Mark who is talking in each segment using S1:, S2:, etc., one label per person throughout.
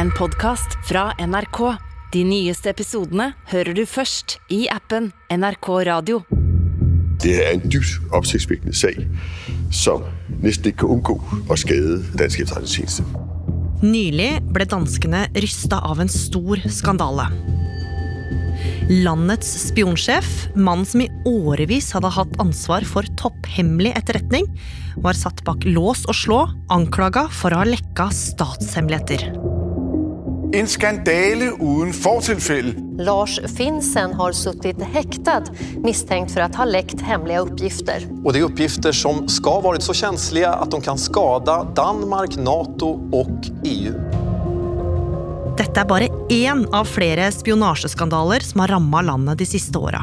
S1: en podkast fra NRK. De nyeste episodene hører du først i appen NRK Radio.
S2: Det er en dybt oppsiktsvekkende sag, som nesten ikke kan unngå å skade dansk etterretningstjeneste.
S3: Nylig ble danskene rysta av en stor skandale. Landets spionsjef, mannen som i årevis hadde hatt ansvar for topphemmelig etterretning, var satt bak lås og slå, anklaga for å ha lekka statshemmeligheter.
S4: En skandale uten fortilfelle.
S5: Lars Finsen har sittet hektet, mistenkt for å ha lekt hemmelige oppgifter.
S6: Og det er oppgifter som skal ha vært så känsliga at de kan skade Danmark, Nato och E EU.
S3: Dette er bare én av flere spionasjeskandaler som har ramma landet de siste åra.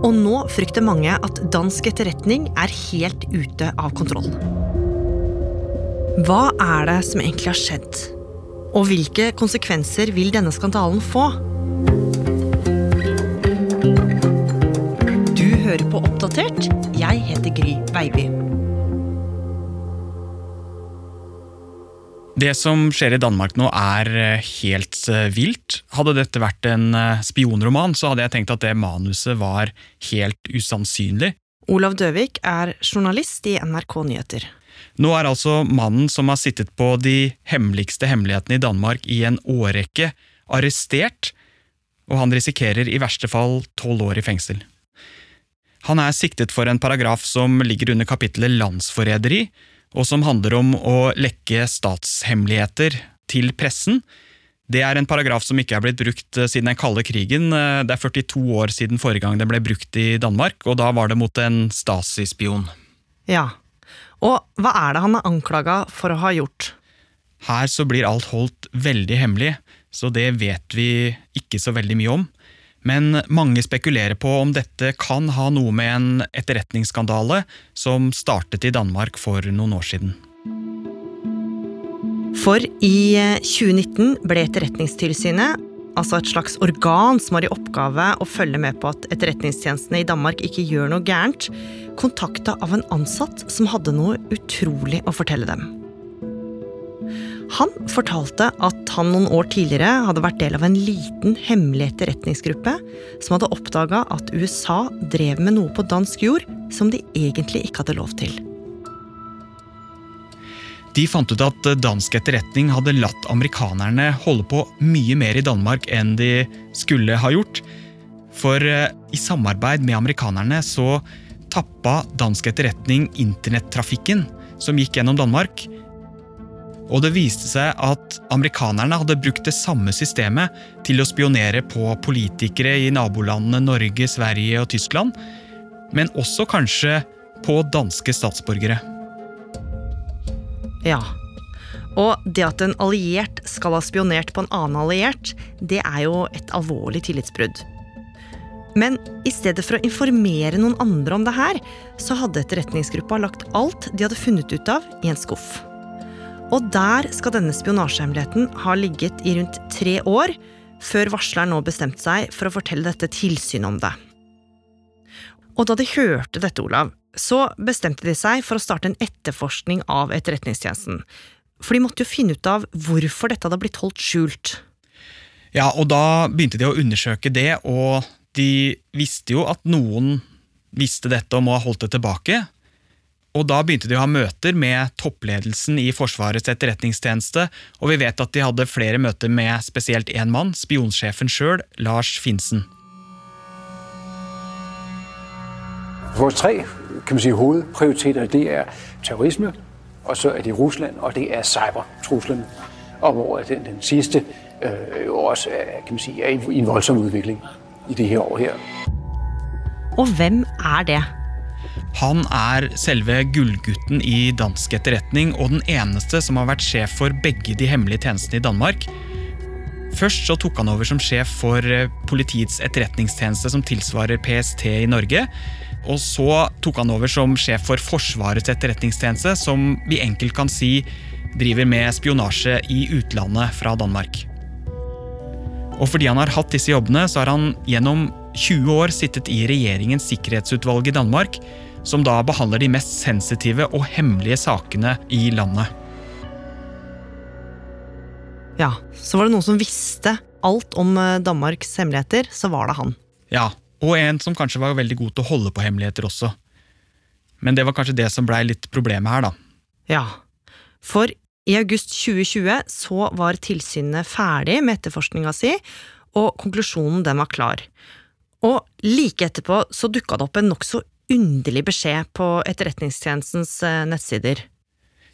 S3: Og nå frykter mange at dansk etterretning er helt ute av kontroll. Hva er det som egentlig har skjedd? Og hvilke konsekvenser vil denne skandalen få? Du hører på Oppdatert. Jeg heter Gry Veiby.
S7: Det som skjer i Danmark nå er eh, helt eh, vilt. Hadde dette vært en eh, spionroman, så hadde jeg tenkt at det manuset var helt usannsynlig.
S3: Olav Døvik er journalist i NRK Nyheter.
S7: Nå er altså mannen som har sittet på de hemmeligste hemmelighetene i Danmark i en årrekke, arrestert, og han risikerer i verste fall tolv år i fengsel. Han er siktet for en paragraf som ligger under kapittelet landsforræderi, og som handler om å lekke statshemmeligheter til pressen. Det er en paragraf som ikke er blitt brukt eh, siden den kalde krigen. Eh, Det er 42 år siden forrige gang den ble brukt i Danmark, og da var det mot en Stasi-spion.
S3: Ja. Og hva er det han er anklaga for å ha gjort?
S7: Her så blir alt holdt veldig hemmelig, så det vet vi ikke så veldig mye om. Men mange spekulerer på om dette kan ha noe med en etterretningsskandale som startet i Danmark for noen år siden.
S3: For i eh, 2019 ble Etterretningstilsynet, altså et slags organ som har i oppgave å følge med på at etterretningstjenestene i Danmark ikke gjør noe gærent, kontakta av en ansatt som hadde noe utrolig å fortelle dem. Han fortalte at han noen år tidligere hadde vært del av en liten, hemmelig etterretningsgruppe som hadde oppdaga at USA drev med noe på dansk jord som de egentlig ikke hadde lov til.
S7: De fant ut at dansk etterretning hadde latt amerikanerne holde på mye mer i Danmark enn de skulle ha gjort. For eh, i samarbeid med amerikanerne så tappa dansk etterretning internettrafikken som gikk gjennom Danmark. Og det viste seg at amerikanerne hadde brukt det samme systemet til å spionere på politikere i nabolandene Norge, Sverige og Tyskland, men også kanskje på danske statsborgere.
S3: Ja. Og det at en alliert skal ha spionert på en annen alliert, det er jo et alvorlig tillitsbrudd. Men i stedet for å informere noen andre om det her, så hadde etterretningsgruppa lagt alt de hadde funnet ut av, i en skuff. Og der skal denne spionasjehemmeligheten ha ligget i rundt tre år, før varsleren nå bestemte seg for å fortelle dette tilsynet om det. Og da de hørte dette, Olav, så bestemte de seg for å starte en etterforskning av Etterretningstjenesten. For de måtte jo finne ut av hvorfor dette hadde blitt holdt skjult.
S7: Ja, og da begynte de å undersøke det, og de visste jo at noen visste dette og må ha holdt det tilbake. Og da begynte de å ha møter med toppledelsen i Forsvarets etterretningstjeneste, og vi vet at de hadde flere møter med spesielt én mann, spionsjefen sjøl, Lars Finsen.
S8: Vår tre kan man sige, hovedprioriteter det er terrorisme, og så er det Rusland, og det er cybertruslen. Og hvor den, den sidste øh, også er, kan man sige, er i, i en voldsom udvikling i det her år her.
S3: Og hvem er det?
S7: Han er selve gullgutten i dansk etterretning, og den eneste som har vært sjef for begge de hemmelige tjenestene i Danmark. Først så tok han over som sjef for eh, Politiets etterretningstjeneste, som tilsvarer PST i Norge. Og så tok han over som sjef for Forsvarets etterretningstjeneste, som vi enkelt kan si driver med spionasje i utlandet fra Danmark. Og fordi han har hatt disse jobbene, så har han gjennom 20 år sittet i regjeringens sikkerhetsutvalg i Danmark, som da behandler de mest sensitive og hemmelige sakene i landet.
S3: Ja, så var det noen som visste alt om eh, Danmarks hemmeligheter, så var det han.
S7: Ja, og en som kanskje var veldig god til å holde på hemmeligheter også. Men det var kanskje det som blei litt problemet her, da.
S3: Ja, for i august 2020 så var tilsynet ferdig med etterforskninga si, og konklusjonen den var klar. Og like etterpå så dukka det opp en nokså underlig beskjed på Etterretningstjenestens eh, nettsider.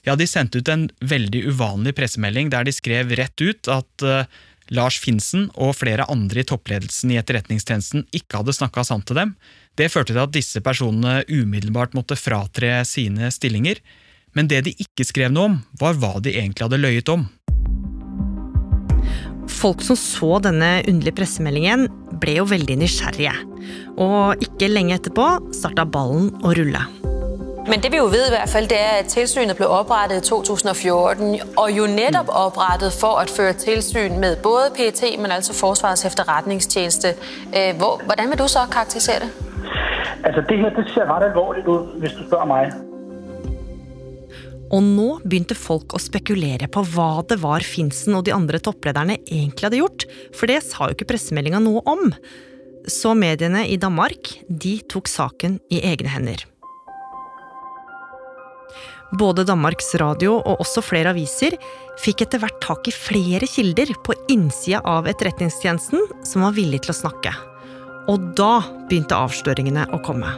S7: Ja, de sendte ut en veldig uvanlig pressemelding der de skrev rett ut at uh, Lars Finsen og flere andre i toppledelsen i Etterretningstjenesten ikke hadde snakka sant til dem. Det førte til at disse personene umiddelbart måtte fratre sine stillinger. Men det de ikke skrev noe om, var hva de egentlig hadde løyet om.
S3: Folk som så denne underlige pressemeldingen, ble jo veldig nysgjerrige. Og ikke lenge etterpå starta ballen å rulle.
S9: Men det vi jo ved i hvert fall, det er at tilsynet ble opprettet i 2014, og jo nettopp opprettet for å føre tilsyn med både PET, men altså Forsvarets efterretningstjeneste. Hvor, hvordan vil du så karakterisere det?
S10: Altså, det her det ser ret alvorligt ud, hvis du spør meg.
S3: Og nå begynte folk å spekulere på hva det var Finsen og de andre topplederne egentlig hadde gjort, for det sa jo ikke pressemeldinga noe om. Så mediene i Danmark de tok saken i egne hender. Både Danmarks Radio og også flere aviser fikk etter hvert tak i flere kilder på innsida av Etterretningstjenesten som var villig til å snakke. Og da begynte avsløringene å komme.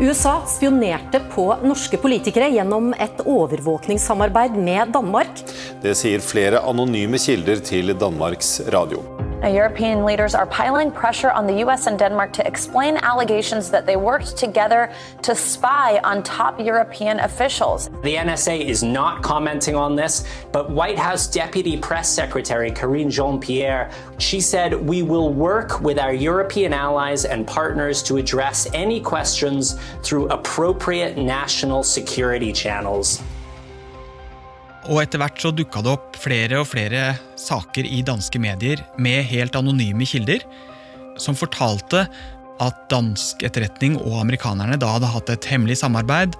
S5: USA spionerte på norske politikere gjennom et overvåkningssamarbeid med Danmark.
S6: Det sier flere anonyme kilder til Danmarks Radio.
S11: European leaders are piling pressure on the US and Denmark to explain allegations that they worked together to spy on top European officials.
S12: The NSA is not commenting on this, but White House Deputy Press Secretary Karine Jean Pierre, she said, We will work with our European allies and partners to address any questions through appropriate national security channels.
S7: Og etter hvert så dukka det opp flere og flere saker i danske medier med helt anonyme kilder, som fortalte at dansk etterretning og amerikanerne da hadde hatt et hemmelig samarbeid,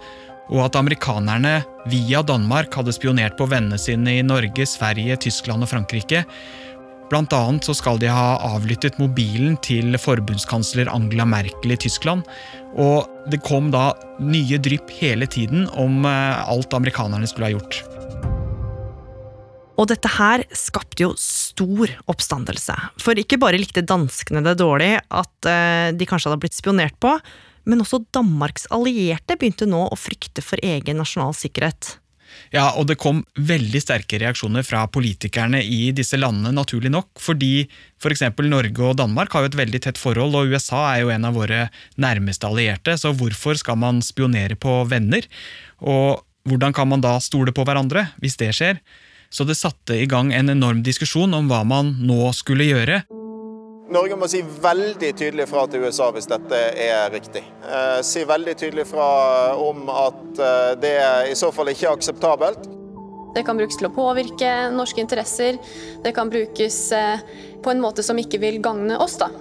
S7: og at amerikanerne via Danmark hadde spionert på vennene sine i Norge, Sverige, Tyskland og Frankrike. Blant annet så skal de ha avlyttet mobilen til forbundskansler Angela Merkel i Tyskland. Og det kom da nye drypp hele tiden om eh, alt amerikanerne skulle ha gjort.
S3: Og dette her skapte jo stor oppstandelse. For ikke bare likte danskene det dårlig at uh, de kanskje hadde blitt spionert på, men også Danmarks allierte begynte nå å frykte for egen nasjonal sikkerhet.
S7: Ja, og det kom veldig sterke reaksjoner fra politikerne i disse landene, naturlig nok, fordi f.eks. For Norge og Danmark har jo et veldig tett forhold, og USA er jo en av våre nærmeste allierte, så hvorfor skal man spionere på venner? Og hvordan kan man da stole på hverandre, hvis det skjer? så det satte i gang en enorm diskusjon om hva man nå skulle gjøre.
S13: Norge må si veldig tydelig fra til USA hvis dette er riktig. Eh, si veldig tydelig fra om at eh, det i så fall ikke er akseptabelt.
S14: Det kan brukes til å påvirke norske interesser. Det kan brukes eh, på en måte som ikke vil gagne oss, da.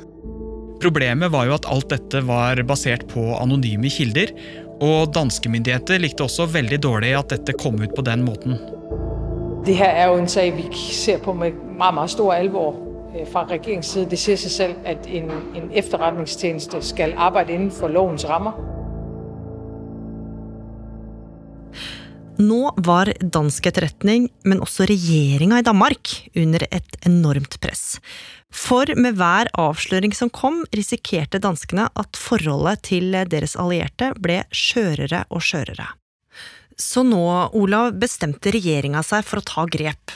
S7: Problemet var jo at alt dette var basert på anonyme kilder, og danske myndigheter likte også veldig dårlig at dette kom ut på den måten.
S15: Det her er jo en sak vi ser på med meget, meget stor alvor fra regeringens side. Det siger seg selv at en, en efterretningstjeneste skal arbeide innenfor lovens rammer.
S3: Nå var dansk etterretning, men også regjeringa i Danmark, under et enormt press. For med hver avsløring som kom, risikerte danskene at forholdet til deres allierte ble skjørere og skjørere. Så nå, Olav, bestemte regjeringa seg for å ta grep.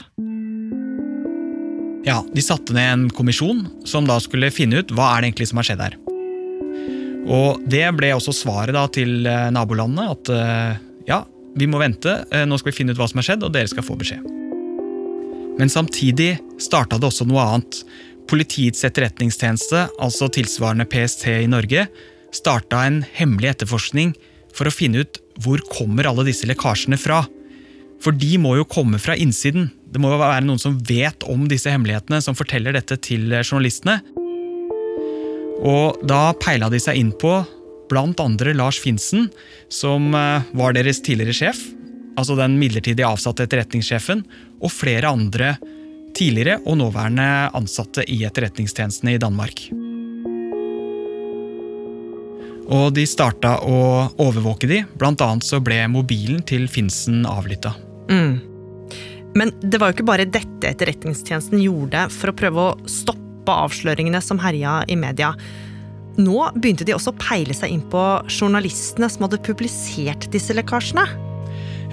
S7: Ja, de satte ned en kommisjon som da skulle finne ut hva er det egentlig som har skjedd her. Og det ble også svaret da til eh, nabolandene at eh, ja, vi må vente, eh, nå skal vi finne ut hva som har skjedd, og dere skal få beskjed. Men samtidig starta det også noe annet. Politiets etterretningstjeneste, altså tilsvarende PST i Norge, starta en hemmelig etterforskning for å finne ut hvor kommer alle disse lekkasjene fra. For de må jo komme fra innsiden. Det må jo være noen som vet om disse hemmelighetene, som forteller dette til journalistene. Og da peila de seg inn på blant andre Lars Finsen, som eh, var deres tidligere sjef. Altså den midlertidig avsatte etterretningssjefen. og flere andre tidligere og nåværende ansatte i etterretningstjenestene i Danmark. Og de starta å overvåke de, blant annet så ble mobilen til Finsen avlytta.
S3: Mm. Men det var jo ikke bare dette etterretningstjenesten gjorde for å prøve å stoppe avsløringene som herja i media. Nå begynte de også å peile seg inn på journalistene som hadde publisert disse lekkasjene.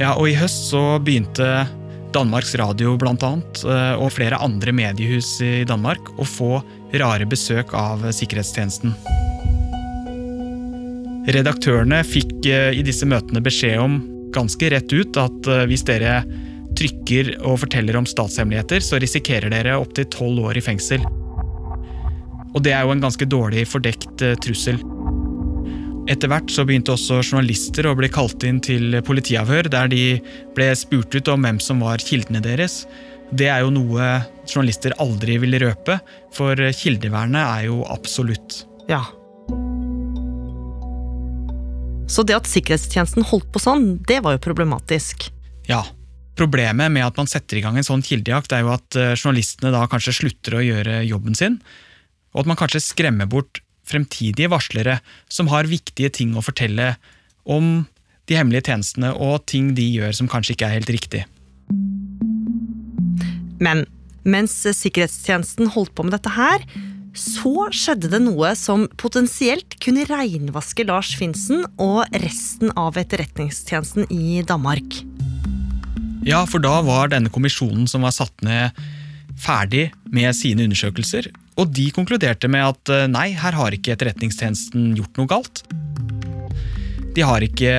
S7: Ja, og i høst så begynte Danmarks Radio blant annet, eh, og flere andre mediehus i Danmark å få rare besøk av sikkerhetstjenesten. Redaktørene fikk eh, i disse møtene beskjed om ganske rett ut at eh, hvis dere trykker og forteller om statshemmeligheter, så risikerer dere opptil tolv år i fengsel. Og det er jo en ganske dårlig fordekt eh, trussel. Etter hvert så begynte også journalister å bli kalt inn til politiavhør, der de ble spurt ut om hvem som var kildene deres. Det er jo noe journalister aldri vil røpe, for kildevernet er jo absolutt.
S3: Ja. Så det at sikkerhetstjenesten holdt på sånn, det var jo problematisk.
S7: Ja. Problemet med at man setter i gang en sånn kildejakt, er jo at eh, journalistene da kanskje slutter å gjøre jobben sin, og at man kanskje skremmer bort fremtidige varslere som har viktige ting å fortelle om de hemmelige tjenestene og ting de gjør som kanskje ikke er helt riktig.
S3: Men mens sikkerhetstjenesten holdt på med dette her, så skjedde det noe som potensielt kunne reinvaske Lars Finsen og resten av etterretningstjenesten i Danmark.
S7: Ja, for da var denne kommisjonen som var satt ned, ferdig med sine undersøkelser, og de konkluderte med at eh, nei, her har ikke etterretningstjenesten gjort noe galt. De har ikke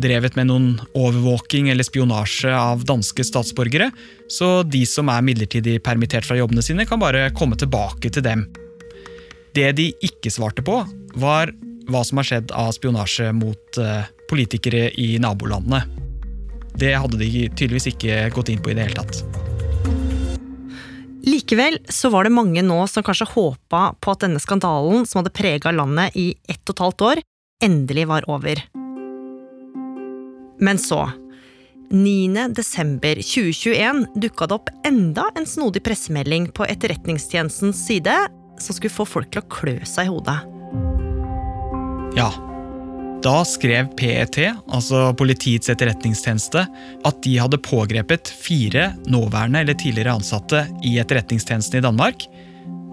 S7: drevet med noen overvåking eller spionasje av danske statsborgere, så de som er midlertidig permittert fra jobbene sine, kan bare komme tilbake til dem. Det de ikke svarte på, var hva som har skjedd av spionasje mot uh, politikere i nabolandene. Det hadde de tydeligvis ikke gått inn på i det hele tatt.
S3: Likevel så var det mange nå som kanskje håpa på at denne skandalen som hadde prega landet i ett og et halvt år, endelig var over. Men så, 9. desember 2021, dukka det opp enda en snodig pressemelding på Etterretningstjenestens side som skulle få folk til å klø seg i hodet.
S7: Ja. Da skrev PET, altså Politiets etterretningstjeneste, at de hadde pågrepet fire nåværende eller tidligere ansatte i etterretningstjenesten i Danmark.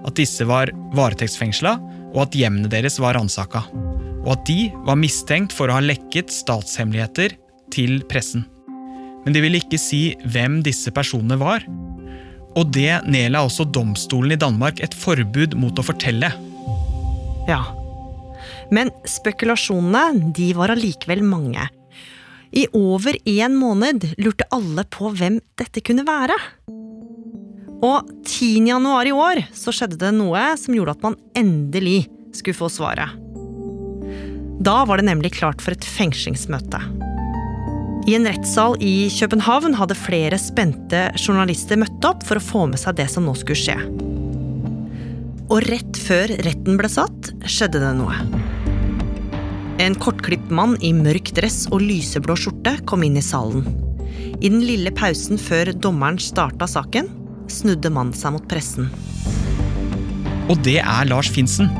S7: At disse var varetektsfengsla, og at hjemmene deres var ransaka. Og at de var mistenkt for å ha lekket statshemmeligheter til pressen. Men de ville ikke si hvem disse personene var. Og det nedla også domstolen i Danmark et forbud mot å fortelle.
S3: Ja. Men spekulasjonene de var allikevel mange. I over én måned lurte alle på hvem dette kunne være. Og 10. januar i år så skjedde det noe som gjorde at man endelig skulle få svaret. Da var det nemlig klart for et fengslingsmøte. I en rettssal i København hadde flere spente journalister møtt opp for å få med seg det som nå skulle skje. Og rett før retten ble satt, skjedde det noe. En kortklipt mann i mørk dress og lyseblå skjorte kom inn i salen. I den lille pausen før dommeren starta saken, snudde mannen seg mot pressen.
S7: Og det er Lars Finsen.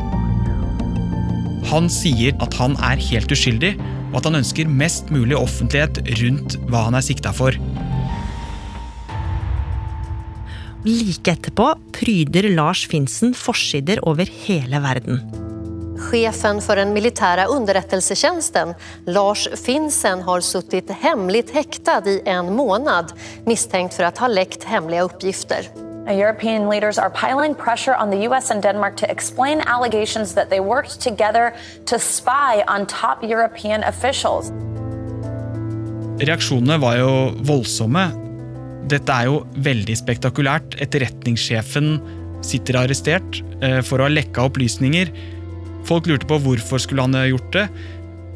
S7: Han sier at han er helt uskyldig, og at han ønsker mest mulig offentlighet rundt hva han er sikta for.
S3: Like etterpå pryder Lars Finsen forsider over hele verden.
S5: Chefen for den militære underrettelsetjenesten, Lars Finsen, har sittet hemmelig hektet i en måned, mistenkt for å ha lekt hemmelige hemliga uppgifter.
S11: European leaders are piling pressure on the U.S. and Denmark to explain allegations that they worked together to spy on top European officials.
S7: Reaksjonene var jo voldsomme. Dette er jo veldig spektakulært. Etterretningssjefen sitter arrestert eh, for å ha lekka opplysninger. Folk lurte på hvorfor skulle han gjort det.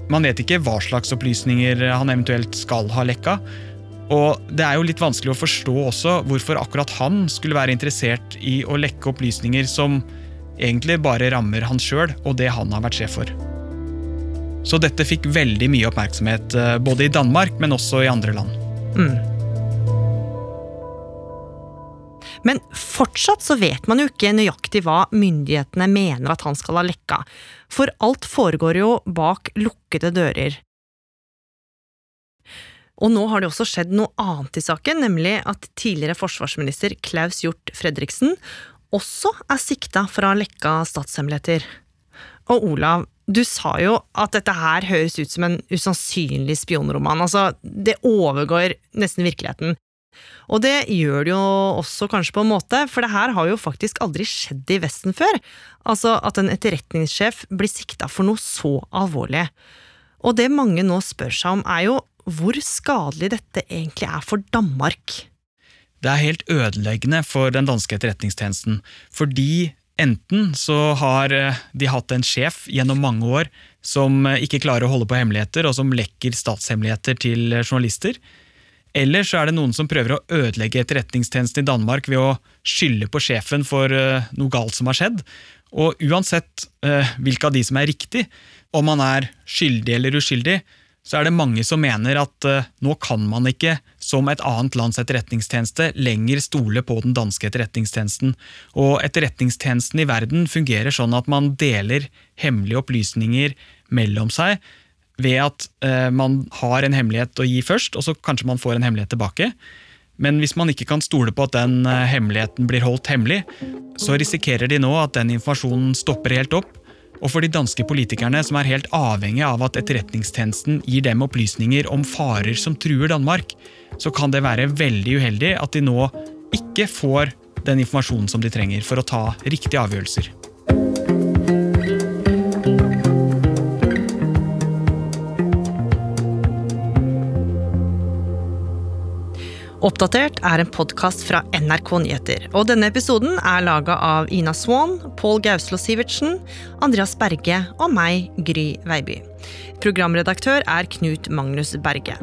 S7: Man vet ikke hva slags opplysninger han eventuelt skal ha lekka. Og det er jo litt vanskelig å forstå også hvorfor akkurat han skulle være interessert i å lekke opplysninger som egentlig bare rammer han sjøl og det han har vært sjef for. Så dette fikk veldig mye oppmerksomhet, eh, både i Danmark, men også i andre land.
S3: Mm. Men fortsatt så vet man jo ikke nøyaktig hva myndighetene mener at han skal ha lekka, for alt foregår jo bak lukkede dører. Og nå har det også skjedd noe annet i saken, nemlig at tidligere forsvarsminister Klaus Hjort Fredriksen også er sikta for å ha lekka statshemmeligheter. Og Olav, du sa jo at dette her høres ut som en usannsynlig spionroman. Altså, det overgår nesten virkeligheten. Og det gjør det jo også kanskje på en måte, for det her har jo faktisk aldri skjedd i Vesten før. Altså at en etterretningssjef blir sikta for noe så alvorlig. Og det mange nå spør seg om, er jo hvor skadelig dette egentlig er for Danmark.
S7: Det er helt ødeleggende for den danske etterretningstjenesten, fordi enten så har eh, de hatt en sjef gjennom mange år som eh, ikke klarer å holde på hemmeligheter, og som lekker statshemmeligheter til journalister, eller så er det noen som prøver å ødelegge etterretningstjenesten i Danmark ved å skylde på sjefen for noe galt som har skjedd. Og uansett hvilke av de som er riktig, om han er skyldig eller uskyldig, så er det mange som mener at uh, nå kan man ikke, som et annet lands etterretningstjeneste, lenger stole på den danske etterretningstjenesten. Og etterretningstjenesten i verden fungerer sånn at man deler hemmelige opplysninger mellom seg, ved at uh, man har en hemmelighet å gi først, og så kanskje man får en hemmelighet tilbake. Men hvis man ikke kan stole på at den uh, hemmeligheten blir holdt hemmelig, så risikerer de nå at den informasjonen stopper helt opp. Og for de danske politikerne som er helt avhengig av at etterretningstjenesten gir dem opplysninger om farer som truer Danmark, så kan det være veldig uheldig at de nå ikke får den informasjonen som de trenger for å ta riktige avgjørelser.
S3: Oppdatert er en podkast fra NRK Nyheter. Og denne episoden er laga av Ina Swan, Pål Gauslo Sivertsen, Andreas Berge og meg, Gry Veiby. Programredaktør er Knut Magnus Berge.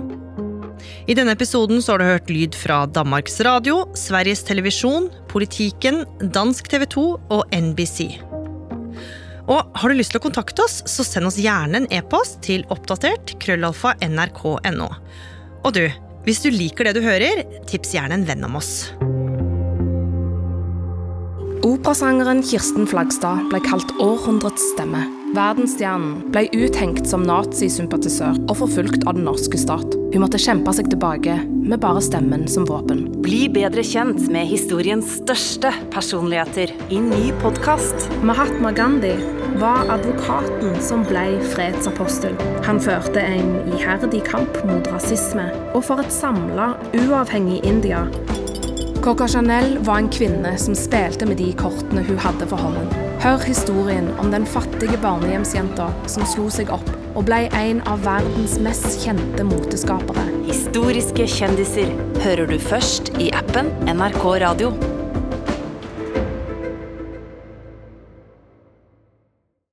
S3: I denne episoden så har du hørt lyd fra Danmarks Radio, Sveriges Televisjon, Politiken, Dansk TV 2 og NBC. Og har du lyst til å kontakte oss, så send oss gjerne en e-post til oppdatert krøllalfa nrk.no. Og du, hvis du liker det du hører, tips gjerne en venn om oss.
S16: Operasangeren Kirsten Flagstad ble kalt århundrets stemme. Verdensstjernen ble uthengt som nazisympatisør og forfulgt av den norske stat. Hun måtte kjempe seg tilbake med bare stemmen som våpen.
S1: Bli bedre kjent med historiens største personligheter i ny podkast.
S16: Mahatma Gandhi var advokaten som ble fredsapostel. Han førte en iherdig kamp mot rasisme og for et samla, uavhengig India. Coca Chanel var en kvinne som spilte med de kortene hun hadde for hånden. Hør historien om den fattige barnehjemsjenta som slo seg opp og ble en av verdens mest kjente moteskapere.
S1: Historiske kjendiser hører du først i appen NRK Radio.